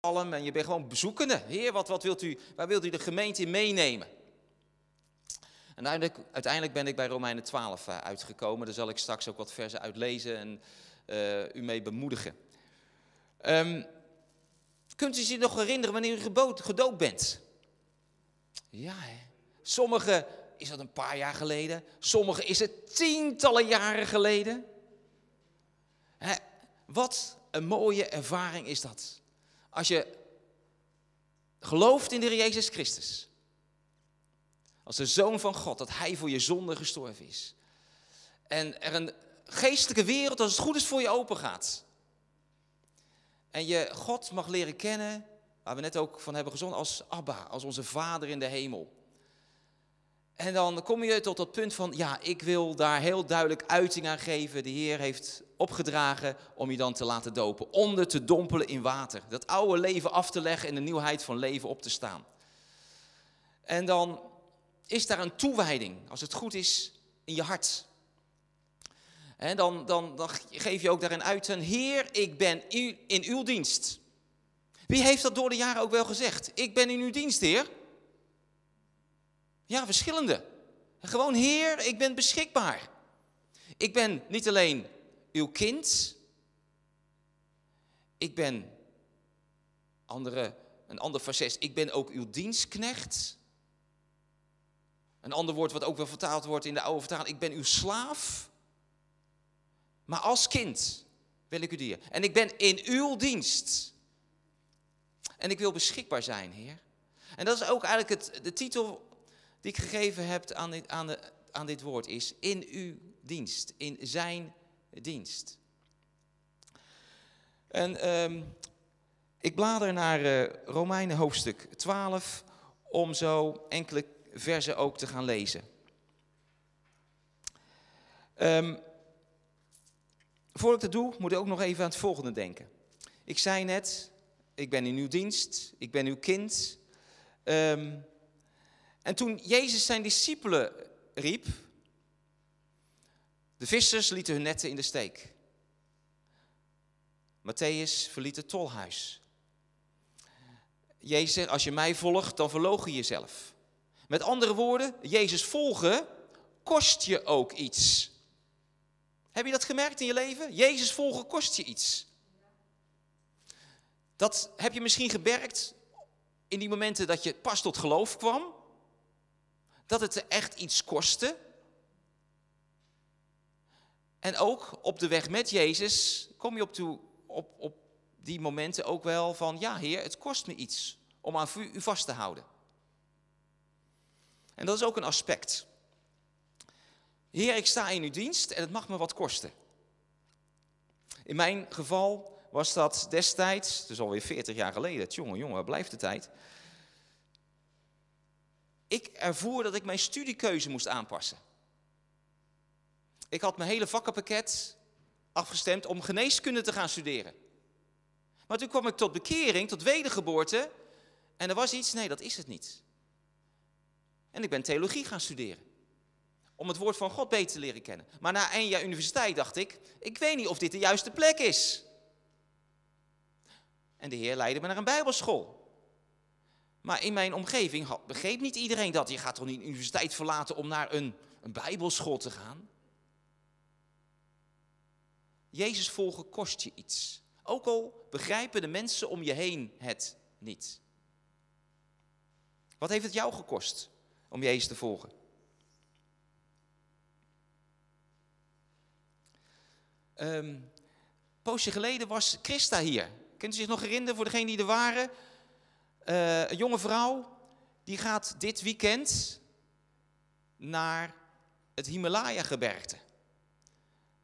En je bent gewoon bezoekende. Heer, wat, wat wilt u, waar wilt u de gemeente in meenemen? En uiteindelijk, uiteindelijk ben ik bij Romeinen 12 eh, uitgekomen. Daar zal ik straks ook wat versen uitlezen en uh, u mee bemoedigen. Um, kunt u zich nog herinneren wanneer u gedoopt bent? Ja, hè? Sommigen is dat een paar jaar geleden. Sommigen is het tientallen jaren geleden. Hè? Wat een mooie ervaring is dat. Als je gelooft in de Jezus Christus. Als de Zoon van God, dat Hij voor je zonde gestorven is. En er een geestelijke wereld, als het goed is, voor je open gaat. En je God mag leren kennen, waar we net ook van hebben gezongen, als Abba, als onze Vader in de hemel. En dan kom je tot dat punt van, ja, ik wil daar heel duidelijk uiting aan geven. De Heer heeft opgedragen om je dan te laten dopen, onder te dompelen in water. Dat oude leven af te leggen en de nieuwheid van leven op te staan. En dan is daar een toewijding, als het goed is, in je hart. En dan, dan, dan geef je ook daarin uit, Heer, ik ben in uw dienst. Wie heeft dat door de jaren ook wel gezegd? Ik ben in uw dienst, Heer. Ja, verschillende. Gewoon, Heer, ik ben beschikbaar. Ik ben niet alleen uw kind. Ik ben, andere, een ander facet, ik ben ook uw dienstknecht. Een ander woord wat ook wel vertaald wordt in de oude vertaling, ik ben uw slaaf. Maar als kind wil ik u dienen. En ik ben in uw dienst. En ik wil beschikbaar zijn, Heer. En dat is ook eigenlijk het, de titel die ik gegeven heb aan dit, aan, de, aan dit woord. Is in uw dienst. In zijn dienst. En um, ik blader naar uh, Romeinen hoofdstuk 12 om zo enkele versen ook te gaan lezen. Um, voordat ik dat doe, moet ik ook nog even aan het volgende denken. Ik zei net, ik ben in uw dienst, ik ben uw kind. Um, en toen Jezus zijn discipelen riep, de vissers lieten hun netten in de steek. Matthäus verliet het tolhuis. Jezus als je mij volgt, dan verloog je jezelf. Met andere woorden, Jezus volgen kost je ook iets. Heb je dat gemerkt in je leven? Jezus volgen kost je iets. Dat heb je misschien gemerkt in die momenten dat je pas tot geloof kwam. Dat het echt iets kostte. En ook op de weg met Jezus kom je op, toe, op, op die momenten ook wel van, ja heer, het kost me iets om aan u vast te houden. En dat is ook een aspect. Heer, ik sta in uw dienst en het mag me wat kosten. In mijn geval was dat destijds, is alweer 40 jaar geleden, jongen, jongen, blijft de tijd? Ik ervoer dat ik mijn studiekeuze moest aanpassen. Ik had mijn hele vakkenpakket afgestemd om geneeskunde te gaan studeren. Maar toen kwam ik tot bekering, tot wedergeboorte. En er was iets, nee, dat is het niet. En ik ben theologie gaan studeren. Om het woord van God beter te leren kennen. Maar na één jaar universiteit dacht ik, ik weet niet of dit de juiste plek is. En de Heer leidde me naar een bijbelschool. Maar in mijn omgeving begreep niet iedereen dat. Je gaat toch niet universiteit verlaten om naar een, een bijbelschool te gaan? Jezus volgen kost je iets. Ook al begrijpen de mensen om je heen het niet. Wat heeft het jou gekost om Jezus te volgen? Um, poosje geleden was Christa hier. Kunt u zich nog herinneren voor degenen die er waren? Uh, een jonge vrouw, die gaat dit weekend naar het Himalaya-gebergte.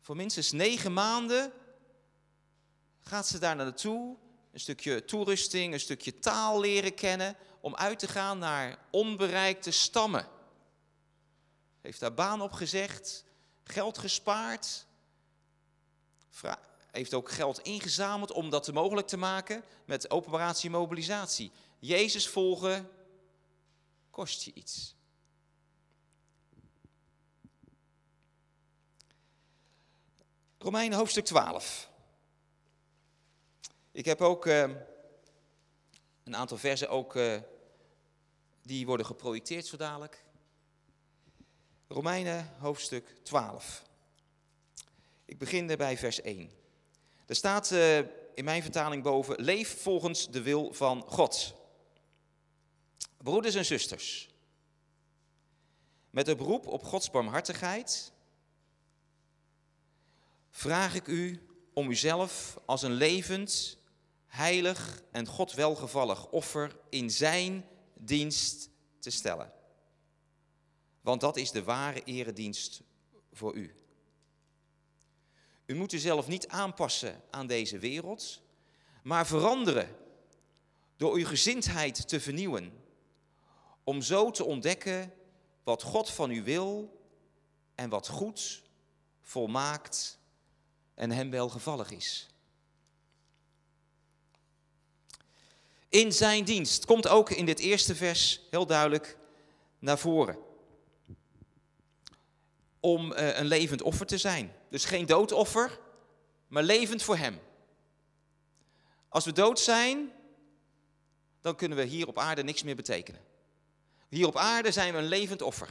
Voor minstens negen maanden gaat ze daar naartoe. Een stukje toerusting, een stukje taal leren kennen. Om uit te gaan naar onbereikte stammen. Heeft daar baan opgezegd, geld gespaard. Heeft ook geld ingezameld om dat mogelijk te maken met operatie mobilisatie. Jezus volgen kost je iets. Romeinen hoofdstuk 12. Ik heb ook uh, een aantal versen ook, uh, die worden geprojecteerd zo dadelijk. Romeinen hoofdstuk 12. Ik begin bij vers 1. Er staat uh, in mijn vertaling boven, leef volgens de wil van God. Broeders en zusters, met een beroep op Gods barmhartigheid vraag ik u om uzelf als een levend, heilig en God welgevallig offer in Zijn dienst te stellen. Want dat is de ware eredienst voor u. U moet uzelf niet aanpassen aan deze wereld, maar veranderen door uw gezindheid te vernieuwen, om zo te ontdekken wat God van u wil en wat goed, volmaakt en hem welgevallig is. In zijn dienst komt ook in dit eerste vers heel duidelijk naar voren. Om uh, een levend offer te zijn. Dus geen doodoffer, maar levend voor hem. Als we dood zijn, dan kunnen we hier op aarde niks meer betekenen. Hier op aarde zijn we een levend offer.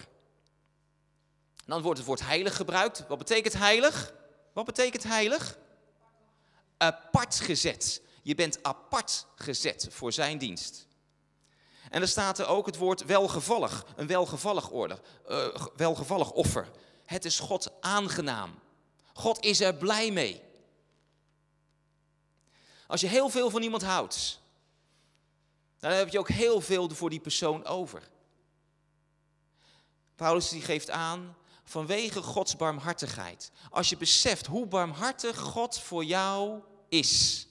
Dan wordt het woord heilig gebruikt. Wat betekent heilig? Wat betekent heilig? Apart gezet. Je bent apart gezet voor zijn dienst. En er staat er ook het woord welgevallig, een welgevallig, orde, uh, welgevallig offer. Het is God aangenaam. God is er blij mee. Als je heel veel van iemand houdt, dan heb je ook heel veel voor die persoon over. Paulus die geeft aan, vanwege Gods barmhartigheid. Als je beseft hoe barmhartig God voor jou is,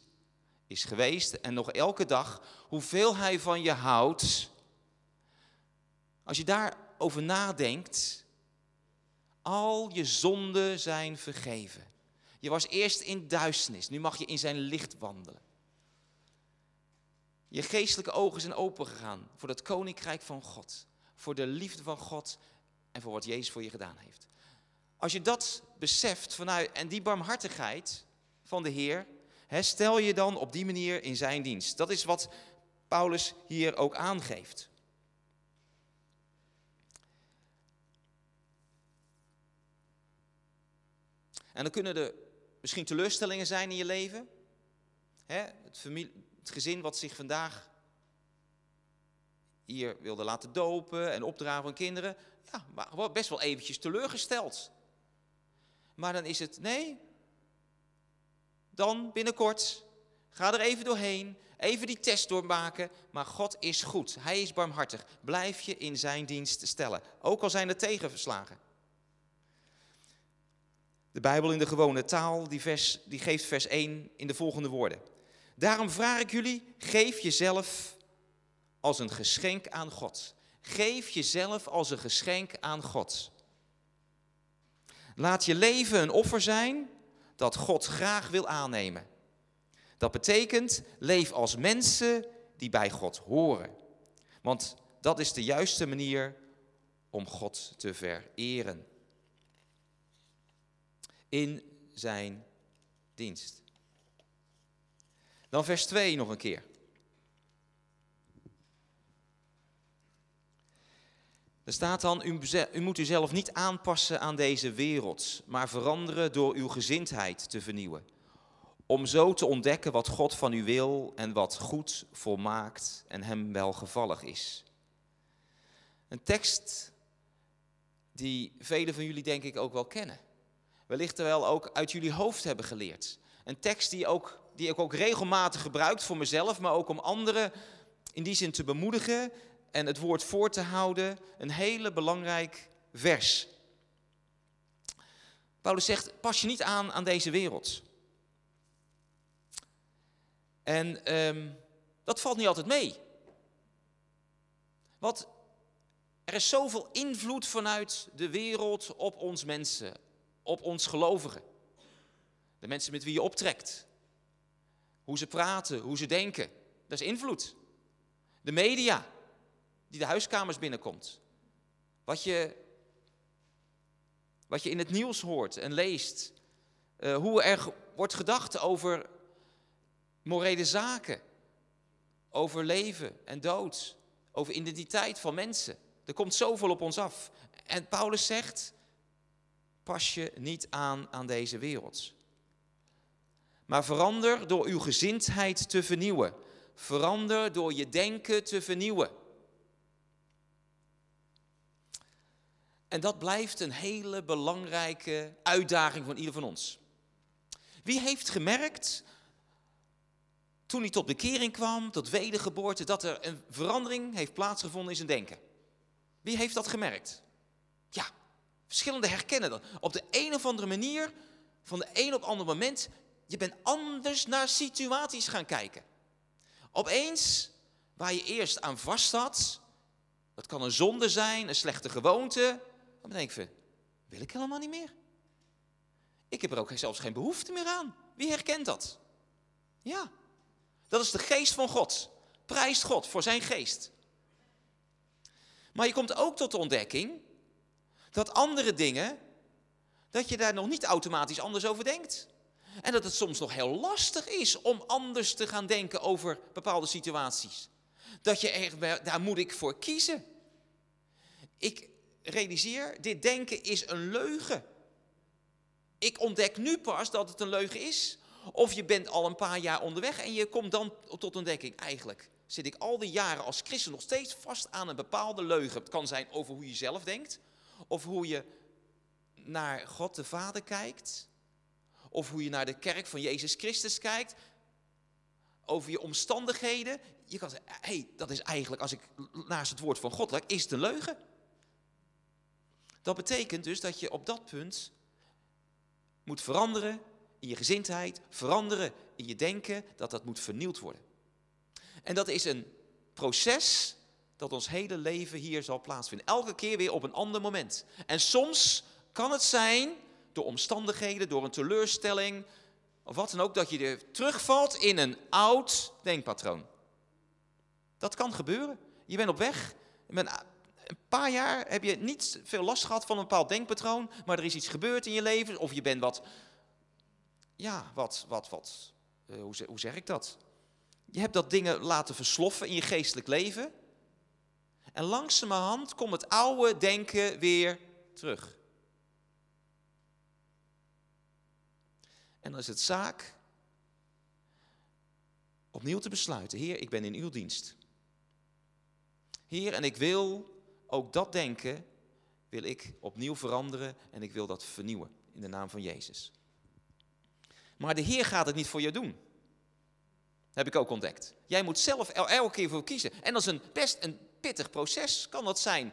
is geweest en nog elke dag, hoeveel Hij van je houdt. Als je daarover nadenkt, al je zonden zijn vergeven. Je was eerst in duisternis, nu mag je in zijn licht wandelen. Je geestelijke ogen zijn opengegaan voor het koninkrijk van God, voor de liefde van God en voor wat Jezus voor je gedaan heeft. Als je dat beseft vanuit en die barmhartigheid van de Heer, stel je dan op die manier in zijn dienst. Dat is wat Paulus hier ook aangeeft. En dan kunnen er misschien teleurstellingen zijn in je leven. het, familie, het gezin wat zich vandaag hier wilde laten dopen en opdragen van kinderen. Ja, maar best wel eventjes teleurgesteld. Maar dan is het, nee, dan binnenkort, ga er even doorheen, even die test doormaken. Maar God is goed, Hij is barmhartig. Blijf je in Zijn dienst stellen, ook al zijn er tegenverslagen. De Bijbel in de gewone taal, die, vers, die geeft vers 1 in de volgende woorden. Daarom vraag ik jullie, geef jezelf als een geschenk aan God. Geef jezelf als een geschenk aan God. Laat je leven een offer zijn dat God graag wil aannemen. Dat betekent, leef als mensen die bij God horen. Want dat is de juiste manier om God te vereren. In zijn dienst. Dan vers 2 nog een keer. Er staat dan, u, u moet uzelf niet aanpassen aan deze wereld, maar veranderen door uw gezindheid te vernieuwen. Om zo te ontdekken wat God van u wil en wat goed, volmaakt en hem welgevallig is. Een tekst die velen van jullie denk ik ook wel kennen. Wellicht wel ook uit jullie hoofd hebben geleerd. Een tekst die, ook, die ik ook regelmatig gebruik voor mezelf, maar ook om anderen in die zin te bemoedigen en het woord voor te houden. Een hele belangrijk vers. Paulus zegt, pas je niet aan aan deze wereld. En ehm, dat valt niet altijd mee. Want er is zoveel invloed vanuit de wereld op ons mensen, op ons gelovigen. De mensen met wie je optrekt. Hoe ze praten, hoe ze denken. Dat is invloed. De media die de huiskamers binnenkomt. Wat je, wat je in het nieuws hoort en leest. Uh, hoe er wordt gedacht over morele zaken. over leven en dood, over identiteit van mensen. Er komt zoveel op ons af. En Paulus zegt, pas je niet aan aan deze wereld. Maar verander door uw gezindheid te vernieuwen. Verander door je denken te vernieuwen. En dat blijft een hele belangrijke uitdaging van ieder van ons. Wie heeft gemerkt, toen hij tot bekering kwam, tot wedergeboorte, dat er een verandering heeft plaatsgevonden in zijn denken? Wie heeft dat gemerkt? Ja, verschillende herkennen dat. Op de een of andere manier, van de een op ander moment, je bent anders naar situaties gaan kijken. Opeens, waar je eerst aan vast had, dat kan een zonde zijn, een slechte gewoonte, dan denk je, wil ik helemaal niet meer. Ik heb er ook zelfs geen behoefte meer aan. Wie herkent dat? Ja, dat is de geest van God. Prijst God voor zijn geest. Maar je komt ook tot de ontdekking dat andere dingen, dat je daar nog niet automatisch anders over denkt. En dat het soms nog heel lastig is om anders te gaan denken over bepaalde situaties. Dat je echt, daar moet ik voor kiezen. Ik realiseer, dit denken is een leugen. Ik ontdek nu pas dat het een leugen is. Of je bent al een paar jaar onderweg en je komt dan tot ontdekking. Eigenlijk zit ik al die jaren als christen nog steeds vast aan een bepaalde leugen. Het kan zijn over hoe je zelf denkt. Of hoe je naar God de Vader kijkt. Of hoe je naar de kerk van Jezus Christus kijkt. Over je omstandigheden. Je kan zeggen, hé, hey, dat is eigenlijk, als ik naast het woord van God leg, is het een leugen. Dat betekent dus dat je op dat punt moet veranderen in je gezindheid, veranderen in je denken, dat dat moet vernieuwd worden. En dat is een proces dat ons hele leven hier zal plaatsvinden. Elke keer weer op een ander moment. En soms kan het zijn door omstandigheden, door een teleurstelling of wat dan ook, dat je er terugvalt in een oud denkpatroon. Dat kan gebeuren. Je bent op weg, je bent paar jaar heb je niet veel last gehad van een bepaald denkpatroon, maar er is iets gebeurd in je leven, of je bent wat, ja, wat, wat, wat, uh, hoe, hoe zeg ik dat? Je hebt dat dingen laten versloffen in je geestelijk leven. En langzamerhand komt het oude denken weer terug. En dan is het zaak opnieuw te besluiten: Heer, ik ben in uw dienst. Heer, en ik wil ook dat denken wil ik opnieuw veranderen en ik wil dat vernieuwen in de naam van Jezus. Maar de Heer gaat het niet voor je doen. Heb ik ook ontdekt. Jij moet zelf elke keer voor kiezen. En dat is een best een pittig proces, kan dat zijn.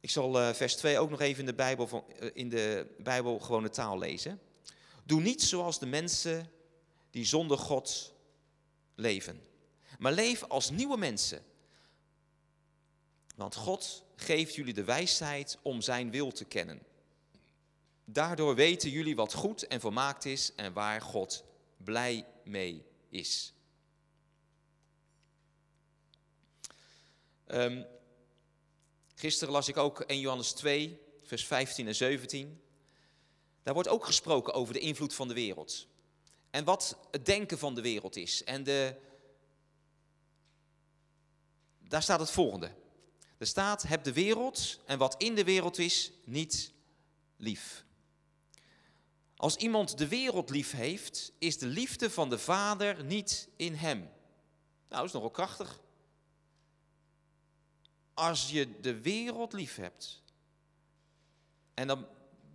Ik zal uh, vers 2 ook nog even in de, Bijbel van, uh, in de Bijbel gewone taal lezen. Doe niet zoals de mensen die zonder God leven. Maar leef als nieuwe mensen. Want God geeft jullie de wijsheid om zijn wil te kennen. Daardoor weten jullie wat goed en volmaakt is en waar God blij mee is. Um, gisteren las ik ook 1 Johannes 2, vers 15 en 17. Daar wordt ook gesproken over de invloed van de wereld. En wat het denken van de wereld is. En de, daar staat het volgende. Er staat, heb de wereld en wat in de wereld is niet lief. Als iemand de wereld lief heeft, is de liefde van de Vader niet in hem. Nou, dat is nogal krachtig. Als je de wereld lief hebt, en dan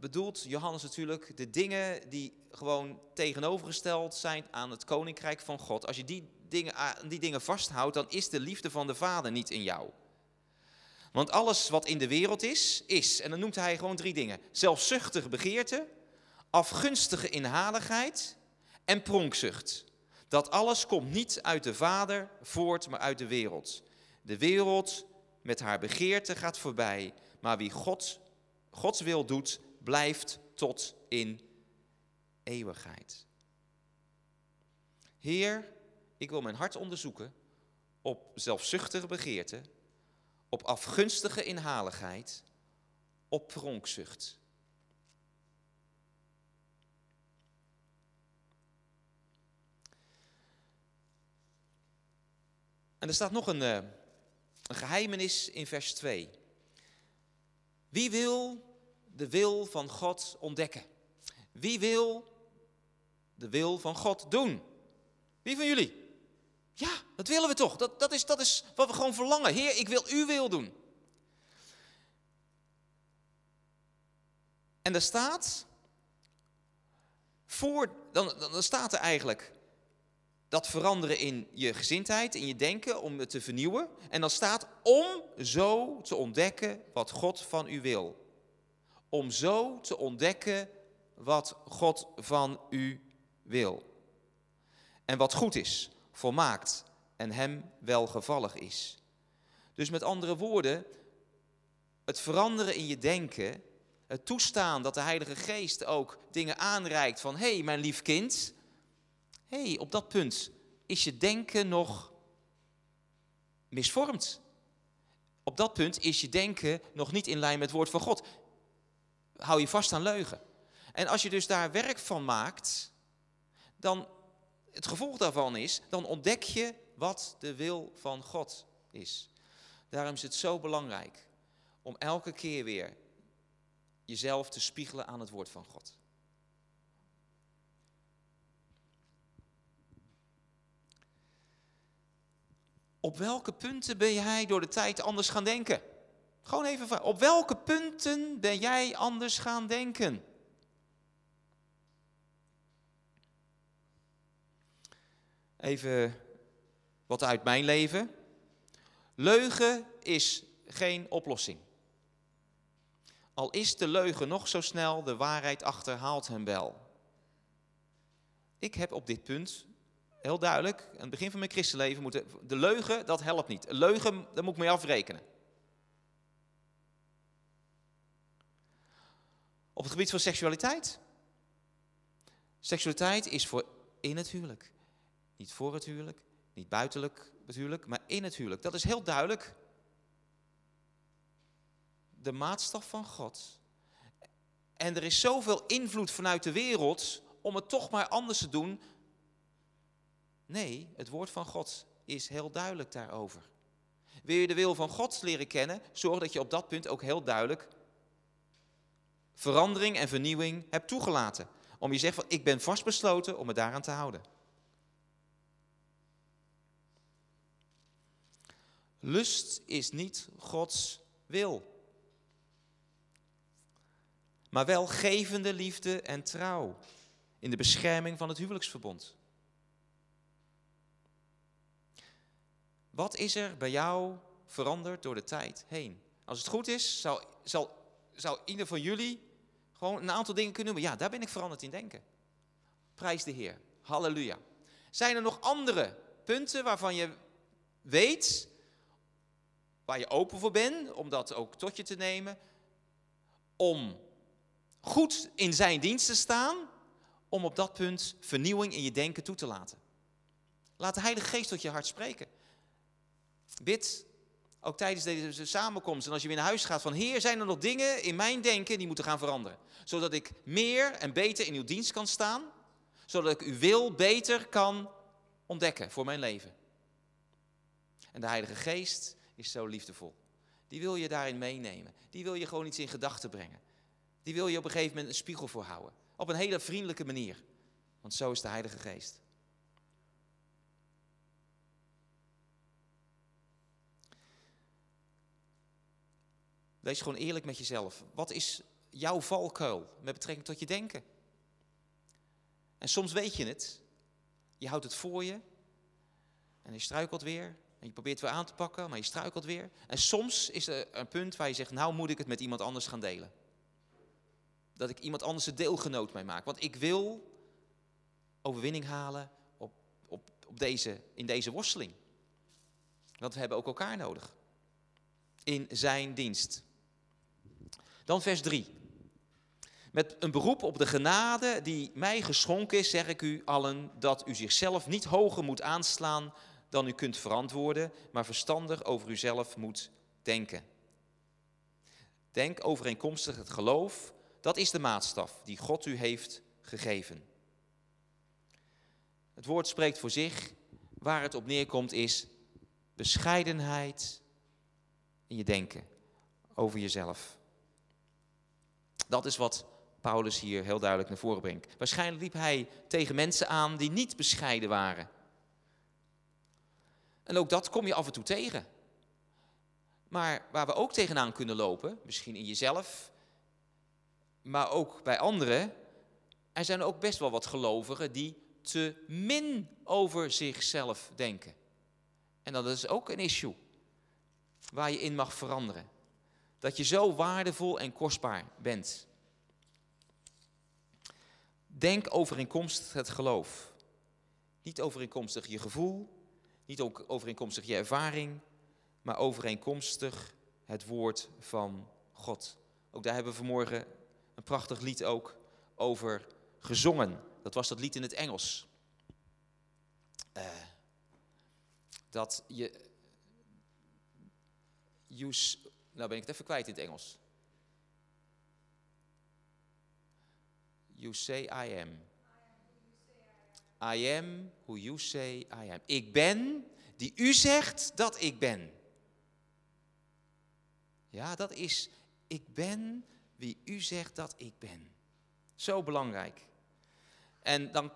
bedoelt Johannes natuurlijk de dingen die gewoon tegenovergesteld zijn aan het koninkrijk van God. Als je die dingen, die dingen vasthoudt, dan is de liefde van de Vader niet in jou. Want alles wat in de wereld is, is, en dan noemt hij gewoon drie dingen: zelfzuchtige begeerte, afgunstige inhaligheid en pronkzucht. Dat alles komt niet uit de Vader voort, maar uit de wereld. De wereld met haar begeerte gaat voorbij, maar wie God, Gods wil doet, blijft tot in eeuwigheid. Heer, ik wil mijn hart onderzoeken op zelfzuchtige begeerte, op afgunstige inhaligheid, op pronkzucht. En er staat nog een, eh, een geheimenis in vers 2. Wie wil de wil van God ontdekken? Wie wil de wil van God doen? Wie van jullie? Ja, dat willen we toch. Dat, dat, is, dat is wat we gewoon verlangen. Heer, ik wil uw wil doen. En er staat, voor, dan, dan staat er eigenlijk dat veranderen in je gezindheid, in je denken, om het te vernieuwen. En dan staat om zo te ontdekken wat God van u wil. Om zo te ontdekken wat God van u wil. En wat goed is, volmaakt en hem welgevallig is. Dus met andere woorden, het veranderen in je denken, het toestaan dat de Heilige Geest ook dingen aanreikt van hé hey, mijn lief kind, hé hey, op dat punt is je denken nog misvormd. Op dat punt is je denken nog niet in lijn met het woord van God. Hou je vast aan leugen. En als je dus daar werk van maakt, dan het gevolg daarvan is, dan ontdek je wat de wil van God is. Daarom is het zo belangrijk om elke keer weer jezelf te spiegelen aan het woord van God. Op welke punten ben jij door de tijd anders gaan denken? Gewoon even vragen. Op welke punten ben jij anders gaan denken? Even wat uit mijn leven. Leugen is geen oplossing. Al is de leugen nog zo snel, de waarheid achterhaalt hem wel. Ik heb op dit punt heel duidelijk, aan het begin van mijn christenleven, moeten, de leugen, dat helpt niet. leugen, daar moet ik mee afrekenen. Op het gebied van seksualiteit. Seksualiteit is voor in het huwelijk. Niet voor het huwelijk, niet buitenlijk het huwelijk, maar in het huwelijk. Dat is heel duidelijk de maatstaf van God. En er is zoveel invloed vanuit de wereld om het toch maar anders te doen. Nee, het woord van God is heel duidelijk daarover. Wil je de wil van God leren kennen, zorg dat je op dat punt ook heel duidelijk verandering en vernieuwing hebt toegelaten. Om je zegt van ik ben vastbesloten om me daaraan te houden. Lust is niet Gods wil maar wel gevende liefde en trouw in de bescherming van het huwelijksverbond. Wat is er bij jou veranderd door de tijd heen? Als het goed is, zou, zal, zou ieder van jullie gewoon een aantal dingen kunnen noemen. Ja, daar ben ik veranderd in denken. Prijs de Heer. Halleluja. Zijn er nog andere punten waarvan je weet, waar je open voor bent, om dat ook tot je te nemen, om goed in zijn dienst te staan om op dat punt vernieuwing in je denken toe te laten. Laat de Heilige Geest tot je hart spreken. Bid ook tijdens deze samenkomst en als je weer naar huis gaat van Heer, zijn er nog dingen in mijn denken die moeten gaan veranderen. Zodat ik meer en beter in uw dienst kan staan. Zodat ik uw wil beter kan ontdekken voor mijn leven. En de Heilige Geest is zo liefdevol. Die wil je daarin meenemen. Die wil je gewoon iets in gedachten brengen die wil je op een gegeven moment een spiegel voor houden. Op een hele vriendelijke manier. Want zo is de Heilige Geest. Wees gewoon eerlijk met jezelf. Wat is jouw valkuil met betrekking tot je denken? En soms weet je het. Je houdt het voor je. En je struikelt weer. En je probeert het weer aan te pakken, maar je struikelt weer. En soms is er een punt waar je zegt, nou moet ik het met iemand anders gaan delen dat ik iemand anders een deelgenoot mee maak. Want ik wil overwinning halen op, op, op deze, in deze worsteling. Want we hebben ook elkaar nodig. In zijn dienst. Dan vers 3. Met een beroep op de genade die mij geschonken is, zeg ik u allen dat u zichzelf niet hoger moet aanslaan dan u kunt verantwoorden, maar verstandig over uzelf moet denken. Denk overeenkomstig het geloof dat is de maatstaf die God u heeft gegeven. Het woord spreekt voor zich. Waar het op neerkomt is bescheidenheid in je denken over jezelf. Dat is wat Paulus hier heel duidelijk naar voren brengt. Waarschijnlijk liep hij tegen mensen aan die niet bescheiden waren. En ook dat kom je af en toe tegen. Maar waar we ook tegenaan kunnen lopen, misschien in jezelf, maar ook bij anderen, er zijn ook best wel wat gelovigen die te min over zichzelf denken. En dat is ook een issue waar je in mag veranderen. Dat je zo waardevol en kostbaar bent. Denk overeenkomstig het geloof. Niet overeenkomstig je gevoel, niet ook overeenkomstig je ervaring, maar overeenkomstig het woord van God. Ook daar hebben we vanmorgen een prachtig lied ook over gezongen. Dat was dat lied in het Engels. Uh, dat je. Use, nou ben ik het even kwijt in het Engels. You say I am. I am who you say I am. Ik ben die u zegt dat ik ben. Ja, dat is, ik ben wie u zegt dat ik ben. Zo belangrijk. En dan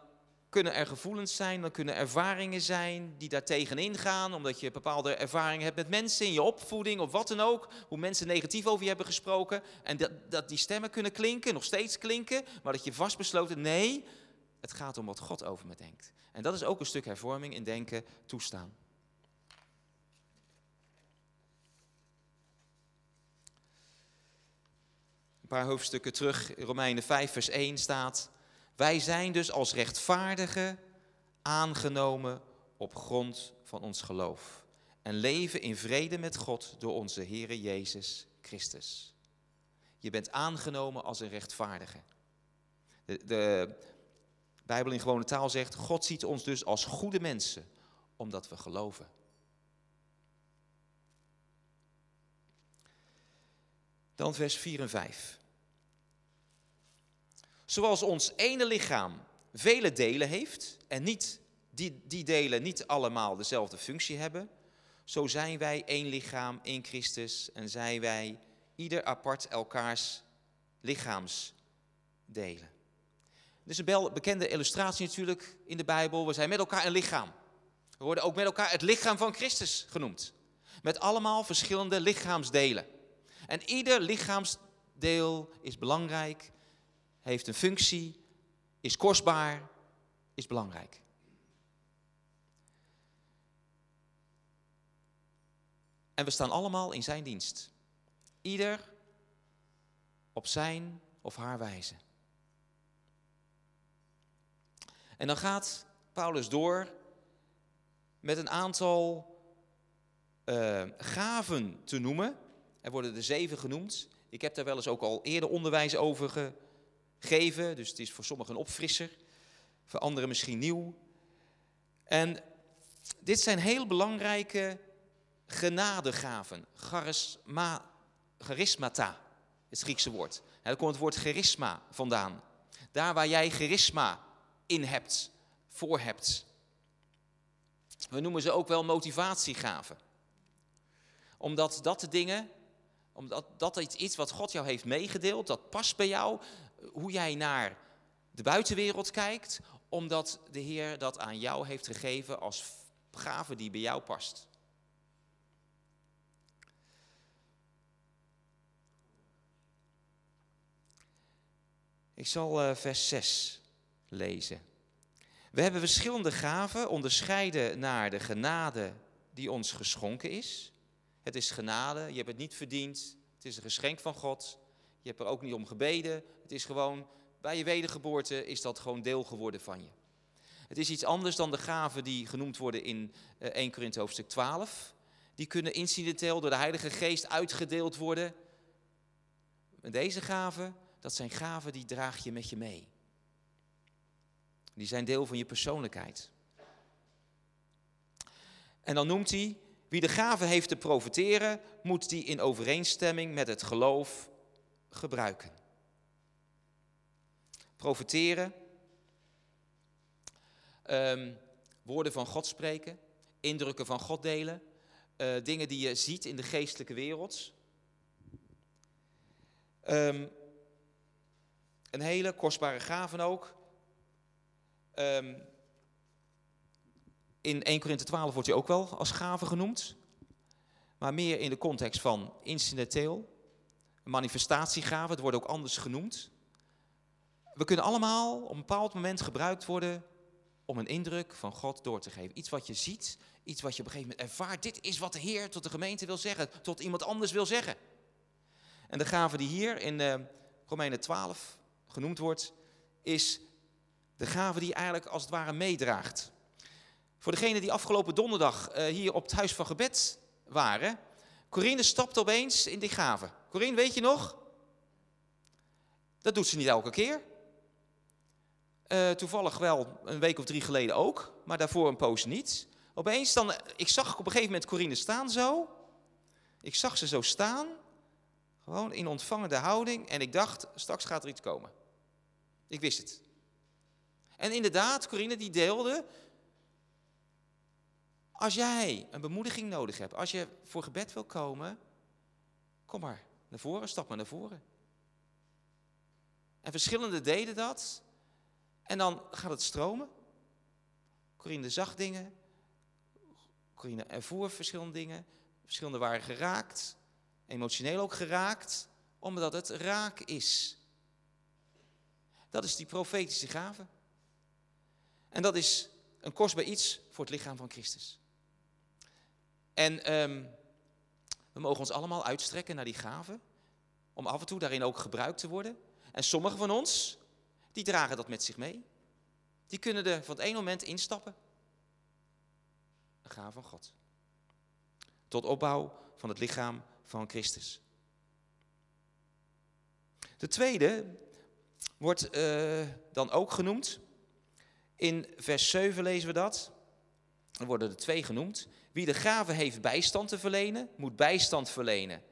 kunnen er gevoelens zijn, dan kunnen ervaringen zijn die daar tegenin gaan, omdat je bepaalde ervaringen hebt met mensen in je opvoeding of wat dan ook, hoe mensen negatief over je hebben gesproken. En dat, dat die stemmen kunnen klinken, nog steeds klinken, maar dat je vastbesloten, nee, het gaat om wat God over me denkt. En dat is ook een stuk hervorming in denken toestaan. Een paar hoofdstukken terug, Romeinen 5, vers 1 staat. Wij zijn dus als rechtvaardigen aangenomen op grond van ons geloof. En leven in vrede met God door onze Heere Jezus Christus. Je bent aangenomen als een rechtvaardige. De, de Bijbel in gewone taal zegt, God ziet ons dus als goede mensen, omdat we geloven. Dan vers 4 en 5. Zoals ons ene lichaam vele delen heeft en niet, die, die delen niet allemaal dezelfde functie hebben, zo zijn wij één lichaam in Christus en zijn wij ieder apart elkaars lichaamsdelen. Dit is een bekende illustratie natuurlijk in de Bijbel. We zijn met elkaar een lichaam. We worden ook met elkaar het lichaam van Christus genoemd. Met allemaal verschillende lichaamsdelen. En ieder lichaamsdeel is belangrijk heeft een functie, is kostbaar, is belangrijk. En we staan allemaal in zijn dienst. Ieder op zijn of haar wijze. En dan gaat Paulus door met een aantal uh, gaven te noemen. Er worden er zeven genoemd. Ik heb daar wel eens ook al eerder onderwijs over geven. Dus het is voor sommigen een opfrisser, voor anderen misschien nieuw. En dit zijn heel belangrijke genadegaven. Charisma, charismata, het Griekse woord. daar komt het woord charisma vandaan. Daar waar jij charisma in hebt, voor hebt. We noemen ze ook wel motivatiegaven. Omdat dat de dingen, omdat dat iets wat God jou heeft meegedeeld, dat past bij jou, hoe jij naar de buitenwereld kijkt, omdat de Heer dat aan jou heeft gegeven als gave die bij jou past. Ik zal uh, vers 6 lezen. We hebben verschillende gaven, onderscheiden naar de genade die ons geschonken is. Het is genade, je hebt het niet verdiend, het is een geschenk van God. Je hebt er ook niet om gebeden. Het is gewoon, bij je wedergeboorte is dat gewoon deel geworden van je. Het is iets anders dan de gaven die genoemd worden in 1 eh, Korinthe hoofdstuk 12. Die kunnen incidenteel door de Heilige Geest uitgedeeld worden. deze gaven, dat zijn gaven die draag je met je mee. Die zijn deel van je persoonlijkheid. En dan noemt hij, wie de gave heeft te profiteren, moet die in overeenstemming met het geloof gebruiken. Profiteren, um, woorden van God spreken, indrukken van God delen, eh, dingen die je ziet in de geestelijke wereld. Ehm, een hele kostbare gaven ook. Ehm, in 1 Korinthe 12 wordt hij ook wel als gave genoemd. Maar meer in de context van incidenteel. Manifestatiegave, het wordt ook anders genoemd. We kunnen allemaal op een bepaald moment gebruikt worden om een indruk van God door te geven. Iets wat je ziet, iets wat je op een gegeven moment ervaart. Dit is wat de Heer tot de gemeente wil zeggen, tot iemand anders wil zeggen. En de gave die hier in uh, Romeinen 12 genoemd wordt, is de gave die eigenlijk als het ware meedraagt. Voor degenen die afgelopen donderdag uh, hier op het Huis van Gebed waren, Corine stapt opeens in die gave. Corine, weet je nog? Dat doet ze niet elke keer. Uh, toevallig wel een week of drie geleden ook, maar daarvoor een poos niet. Opeens dan, ik zag op een gegeven moment Corine staan zo. Ik zag ze zo staan, gewoon in ontvangende houding. En ik dacht, straks gaat er iets komen. Ik wist het. En inderdaad, Corine die deelde, als jij een bemoediging nodig hebt, als je voor gebed wil komen, kom maar naar voren, stap maar naar voren. En verschillende deden dat. En dan gaat het stromen. Corine zag dingen. Corine ervoer verschillende dingen. Verschillende waren geraakt. Emotioneel ook geraakt. Omdat het raak is. Dat is die profetische gave. En dat is een kostbaar iets voor het lichaam van Christus. En um, we mogen ons allemaal uitstrekken naar die gave. Om af en toe daarin ook gebruikt te worden. En sommigen van ons, die dragen dat met zich mee. Die kunnen er van het ene moment instappen. Een gave van God. Tot opbouw van het lichaam van Christus. De tweede wordt uh, dan ook genoemd. In vers 7 lezen we dat. Er worden er twee genoemd. Wie de gave heeft bijstand te verlenen, moet bijstand verlenen.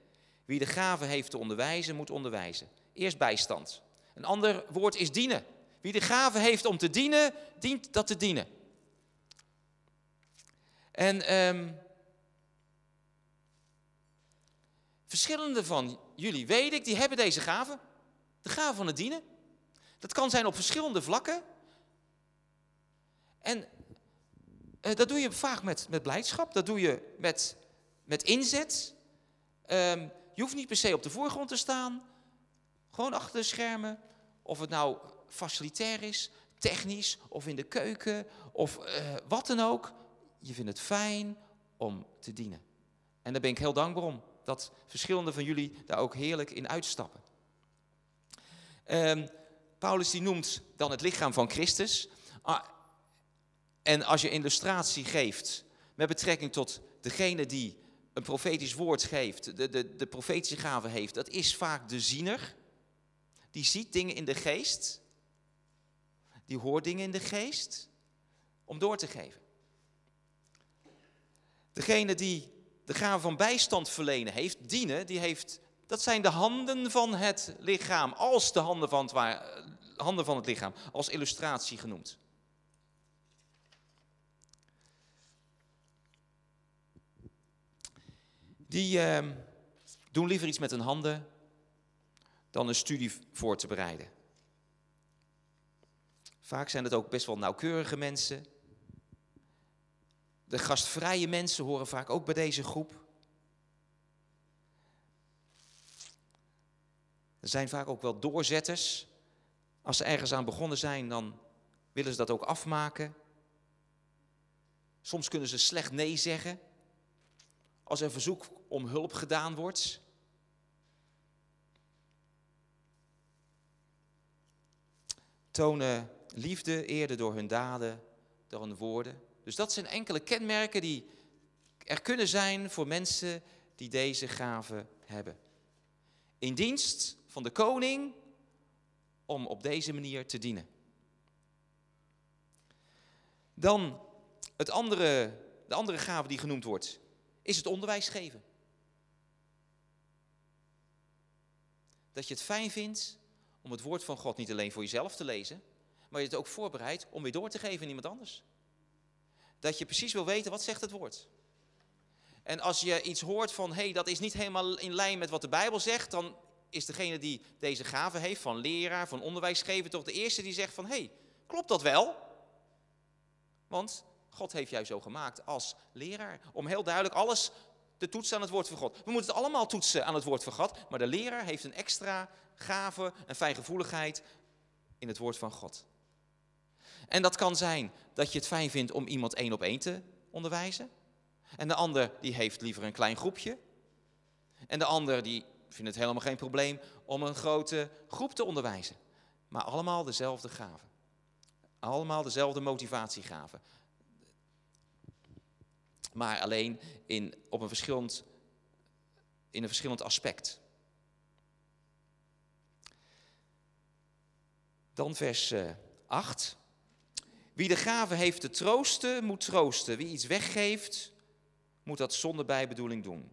Wie de gave heeft te onderwijzen, moet onderwijzen. Eerst bijstand. Een ander woord is dienen. Wie de gave heeft om te dienen, dient dat te dienen. En um, verschillende van jullie, weet ik, die hebben deze gave. De gave van het dienen. Dat kan zijn op verschillende vlakken. En dat doe je vaak met, met blijdschap, dat doe je met, met inzet. Um, je hoeft niet per se op de voorgrond te staan, gewoon achter de schermen. Of het nou facilitair is, technisch of in de keuken of uh, wat dan ook. Je vindt het fijn om te dienen. En daar ben ik heel dankbaar om. Dat verschillende van jullie daar ook heerlijk in uitstappen. Um, Paulus die noemt dan het lichaam van Christus. Ah, en als je illustratie geeft met betrekking tot degene die een profetisch woord geeft, de, de, de profetische gave heeft, dat is vaak de ziener. Die ziet dingen in de geest die hoort dingen in de geest om door te geven. Degene die de gave van bijstand verlenen heeft, dienen, die heeft, dat zijn de handen van het lichaam, als de handen van het, handen van het lichaam, als illustratie genoemd. Die uh, doen liever iets met hun handen dan een studie voor te bereiden. Vaak zijn het ook best wel nauwkeurige mensen. De gastvrije mensen horen vaak ook bij deze groep. Er zijn vaak ook wel doorzetters. Als ze ergens aan begonnen zijn, dan willen ze dat ook afmaken. Soms kunnen ze slecht nee zeggen als er verzoek om hulp gedaan wordt. Tonen liefde eerder door hun daden door hun woorden. Dus dat zijn enkele kenmerken die er kunnen zijn voor mensen die deze gaven hebben. In dienst van de koning om op deze manier te dienen. Dan het andere, de andere gave die genoemd wordt, is het onderwijs geven. Dat je het fijn vindt om het woord van God niet alleen voor jezelf te lezen, maar je het ook voorbereidt om weer door te geven aan iemand anders. Dat je precies wil weten, wat zegt het woord? En als je iets hoort van, hé, hey, dat is niet helemaal in lijn met wat de Bijbel zegt, dan is degene die deze gave heeft, van leraar, van onderwijsgever, toch de eerste die zegt van, hé, hey, klopt dat wel? Want God heeft jou zo gemaakt als leraar, om heel duidelijk alles te toetsen aan het woord van God. We moeten het allemaal toetsen aan het woord van God, maar de leraar heeft een extra gave, een fijngevoeligheid in het woord van God. En dat kan zijn dat je het fijn vindt om iemand één op één te onderwijzen. En de ander die heeft liever een klein groepje. En de ander die vindt het helemaal geen probleem om een grote groep te onderwijzen. Maar allemaal dezelfde gaven. Allemaal dezelfde motivatiegaven. Maar alleen in, op een verschillend, in een verschillend aspect. Dan vers 8. Eh, Wie de gave heeft te troosten, moet troosten. Wie iets weggeeft, moet dat zonder bijbedoeling doen.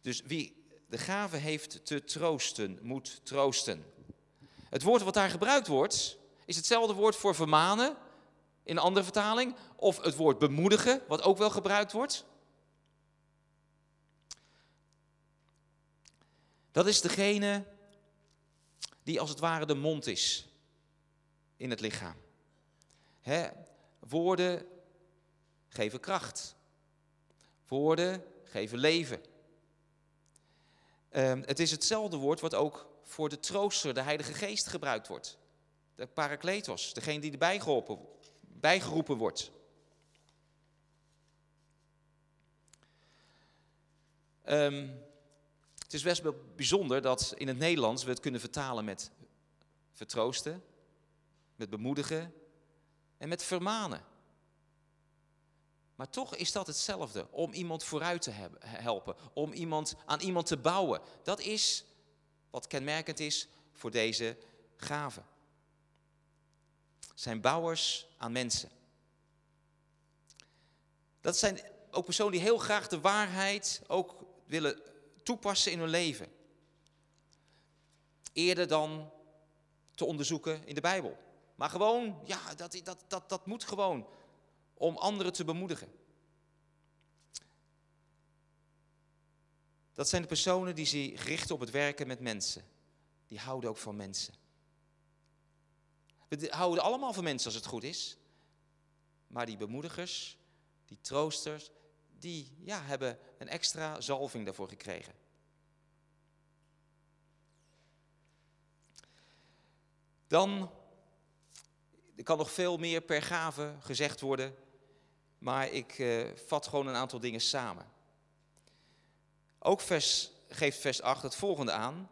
Dus wie de gave heeft te troosten, moet troosten. Het woord wat daar gebruikt wordt, is hetzelfde woord voor vermanen in een andere vertaling, of het woord bemoedigen, wat ook wel gebruikt wordt. Dat is degene die als het ware de mond is in het lichaam. woorden geven kracht. Woorden geven leven. Um, het is hetzelfde woord wat ook voor de trooster, de Heilige Geest, gebruikt wordt. De parakletos, degene die erbij geholpen, bijgeroepen wordt. Um, het is best wel bijzonder dat in het Nederlands we het kunnen vertalen met vertroosten, met bemoedigen en met vermanen. Maar toch is dat hetzelfde, om iemand vooruit te helpen, om iemand, aan iemand te bouwen. Dat is wat kenmerkend is voor deze gaven. Zijn bouwers aan mensen. Dat zijn ook personen die heel graag de waarheid ook willen toepassen in hun leven. Eerder dan te onderzoeken in de Bijbel. Maar gewoon, ja, dat, dat, dat, dat moet gewoon om anderen te bemoedigen. Dat zijn de personen die zich richten op het werken met mensen. Die houden ook van mensen. We houden allemaal van mensen als het goed is. Maar die bemoedigers, die troosters, die ja, hebben een extra zalving daarvoor gekregen. Dan, er kan nog veel meer per gave gezegd worden, maar ik uh, vat gewoon een aantal dingen samen. Ook vers, geeft vers 8 het volgende aan.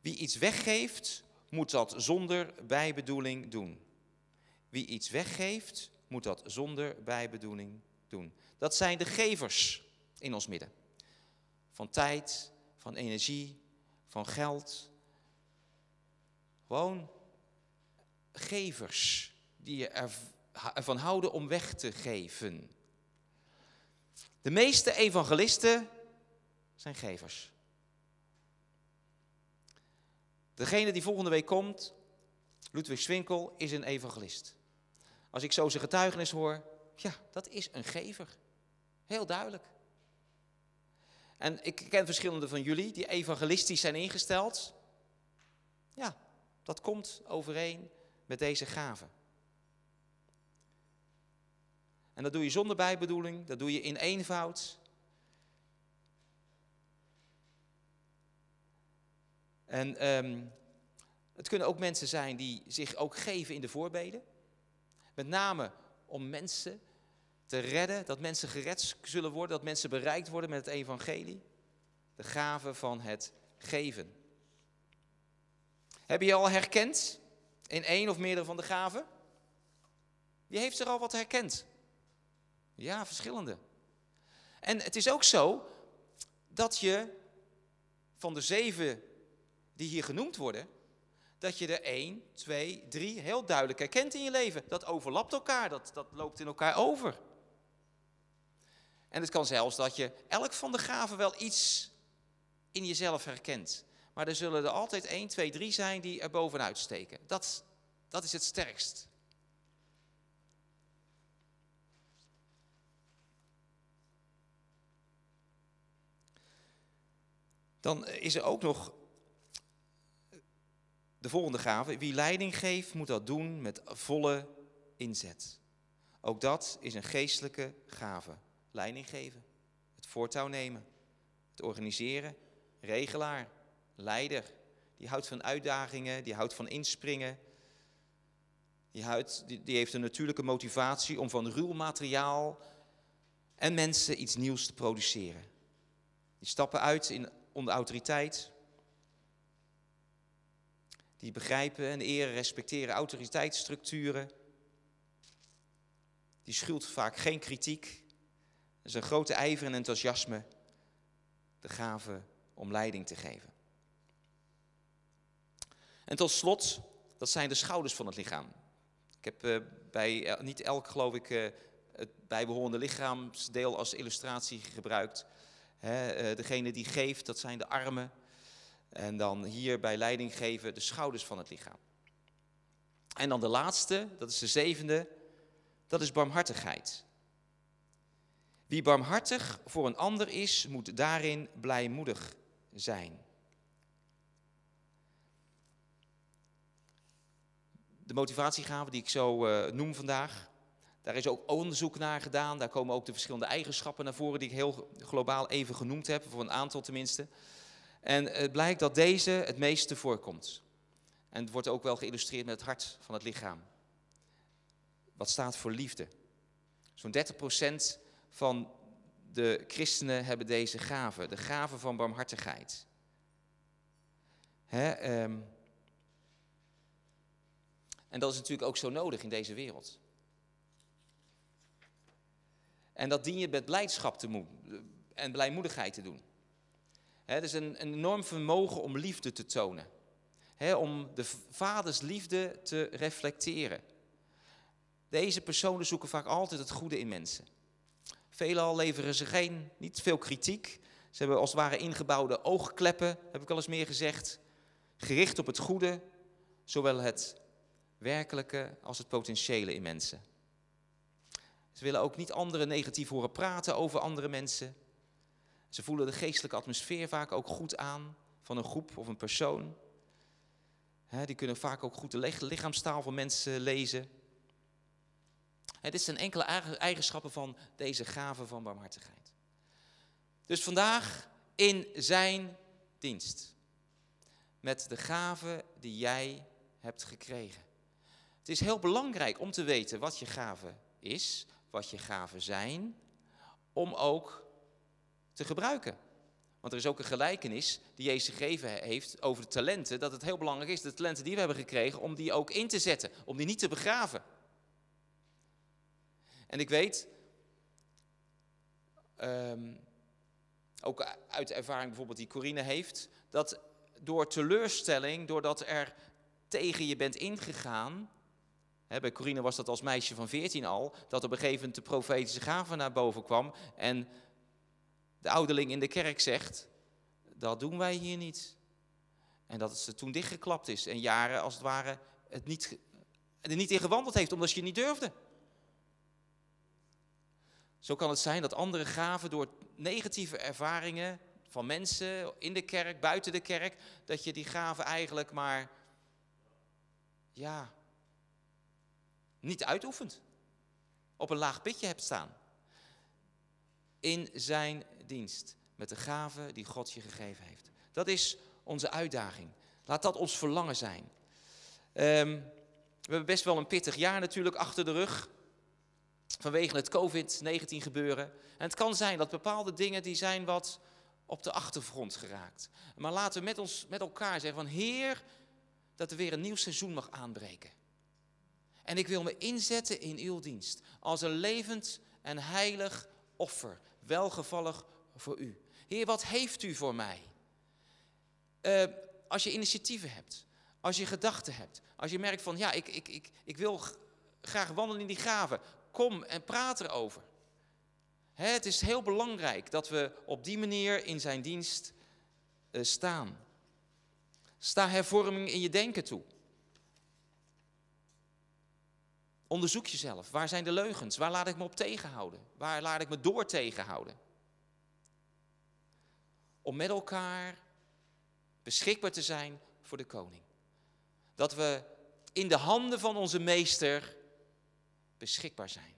Wie iets weggeeft, moet dat zonder bijbedoeling doen. Wie iets weggeeft, moet dat zonder bijbedoeling doen. Dat zijn de gevers in ons midden. Van tijd, van energie, van geld. Gewoon gevers die ervan houden om weg te geven. De meeste evangelisten zijn gevers. Degene die volgende week komt, Ludwig Swinkel, is een evangelist. Als ik zo zijn getuigenis hoor, ja, dat is een gever. Heel duidelijk. En ik ken verschillende van jullie die evangelistisch zijn ingesteld. Ja, dat komt overeen met deze gave. En dat doe je zonder bijbedoeling, dat doe je in eenvoud. En um, het kunnen ook mensen zijn die zich ook geven in de voorbeden. Met name om mensen te redden, dat mensen gered zullen worden, dat mensen bereikt worden met het evangelie. De gave van het geven. Heb je je al herkend in één of meerdere van de gaven? Wie heeft er al wat herkend? Ja, verschillende. En het is ook zo dat je van de zeven die hier genoemd worden, dat je er één, twee, drie heel duidelijk herkent in je leven. Dat overlapt elkaar, dat, dat loopt in elkaar over. En het kan zelfs dat je elk van de gaven wel iets in jezelf herkent. Maar er zullen er altijd één, twee, drie zijn die er bovenuit steken. Dat, dat is het sterkst. Dan is er ook nog de volgende gave. Wie leiding geeft, moet dat doen met volle inzet. Ook dat is een geestelijke gave. Leiding geven, het voortouw nemen, het organiseren, regelaar, leider. Die houdt van uitdagingen, die houdt van inspringen. Die, houdt, die, die heeft een natuurlijke motivatie om van ruw materiaal en mensen iets nieuws te produceren. Die stappen uit in, onder autoriteit. Die begrijpen en eren, respecteren autoriteitsstructuren. Die schuwt vaak geen kritiek. Een grote ijver en enthousiasme. De gave om leiding te geven. En tot slot, dat zijn de schouders van het lichaam. Ik heb uh, bij niet elk, geloof ik, uh, het bijbehorende lichaamsdeel als illustratie gebruikt. He, degene die geeft, dat zijn de armen. En dan hier bij leiding geven de schouders van het lichaam. En dan de laatste, dat is de zevende, dat is barmhartigheid. Wie barmhartig voor een ander is, moet daarin blijmoedig zijn. De motivatiegave die ik zo uh, noem vandaag, daar is ook onderzoek naar gedaan. Daar komen ook de verschillende eigenschappen naar voren die ik heel globaal even genoemd heb, voor een aantal tenminste. En het blijkt dat deze het meeste voorkomt. En het wordt ook wel geïllustreerd met het hart van het lichaam. Wat staat voor liefde. Zo'n 30% van de christenen hebben deze gave, de gave van barmhartigheid. Hè, um, en dat is natuurlijk ook zo nodig in deze wereld. En dat dien je met blijdschap te en blijmoedigheid te doen. Het is een, een, enorm vermogen om liefde te tonen. om de vaders liefde te reflecteren. Deze personen zoeken vaak altijd het goede in mensen. Veelal leveren ze geen, niet veel kritiek. Ze hebben als het ware ingebouwde oogkleppen, heb ik al eens meer gezegd. Gericht op het goede, zowel het werkelijke als het potentiële in mensen. Ze willen ook niet anderen negatief horen praten over andere mensen. Ze voelen de geestelijke atmosfeer vaak ook goed aan van een groep of een persoon. die kunnen vaak ook goed de lichaamstaal van mensen lezen. dit zijn enkele eigenschappen van deze gave van barmhartigheid. Dus vandaag in zijn dienst. Met de gave die jij hebt gekregen. Het is heel belangrijk om te weten wat je gave is, wat je gaven zijn, om ook te gebruiken. Want er is ook een gelijkenis die Jezus gegeven heeft over de talenten, dat het heel belangrijk is, de talenten die we hebben gekregen, om die ook in te zetten, om die niet te begraven. En ik weet, um, ook uit de ervaring bijvoorbeeld die Corine heeft, dat door teleurstelling, doordat er tegen je bent ingegaan, bij Corine was dat als meisje van 14 al, dat op een gegeven moment de profetische gave naar boven kwam en de ouderling in de kerk zegt, dat doen wij hier niet. En dat het toen dichtgeklapt is en jaren als het ware het niet, er niet in gewandeld heeft omdat je het niet durfde. Zo kan het zijn dat andere gaven door negatieve ervaringen van mensen in de kerk, buiten de kerk, dat je die gaven eigenlijk maar, ja, niet uitoefent. Op een laag pitje hebt staan. In zijn dienst. Met de gave die God je gegeven heeft. Dat is onze uitdaging. Laat dat ons verlangen zijn. Um, we hebben best wel een pittig jaar natuurlijk achter de rug. Vanwege het COVID-19 gebeuren. En het kan zijn dat bepaalde dingen die zijn wat op de achtergrond geraakt. Maar laten we met, ons, met elkaar zeggen van Heer, dat er weer een nieuw seizoen mag aanbreken. En ik wil me inzetten in uw dienst. Als een levend en heilig offer. Welgevallig voor u. Heer, wat heeft u voor mij? Uh, als je initiatieven hebt. Als je gedachten hebt. Als je merkt van, ja, ik, ik, ik, ik wil graag wandelen in die graven. Kom en praat erover. Hè, het is heel belangrijk dat we op die manier in zijn dienst uh, staan. Sta hervorming in je denken toe. Onderzoek jezelf. Waar zijn de leugens? Waar laat ik me op tegenhouden? Waar laat ik me door tegenhouden? Om met elkaar beschikbaar te zijn voor de koning. Dat we in de handen van onze meester beschikbaar zijn.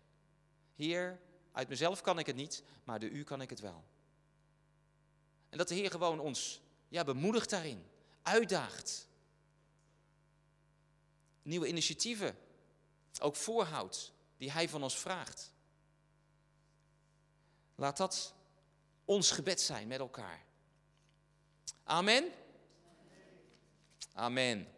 Heer, uit mezelf kan ik het niet, maar door u kan ik het wel. En dat de Heer gewoon ons ja, bemoedigt daarin, uitdaagt. Nieuwe initiatieven ook voorhoudt die Hij van ons vraagt. Laat dat ons gebed zijn met elkaar. Amen. Amen.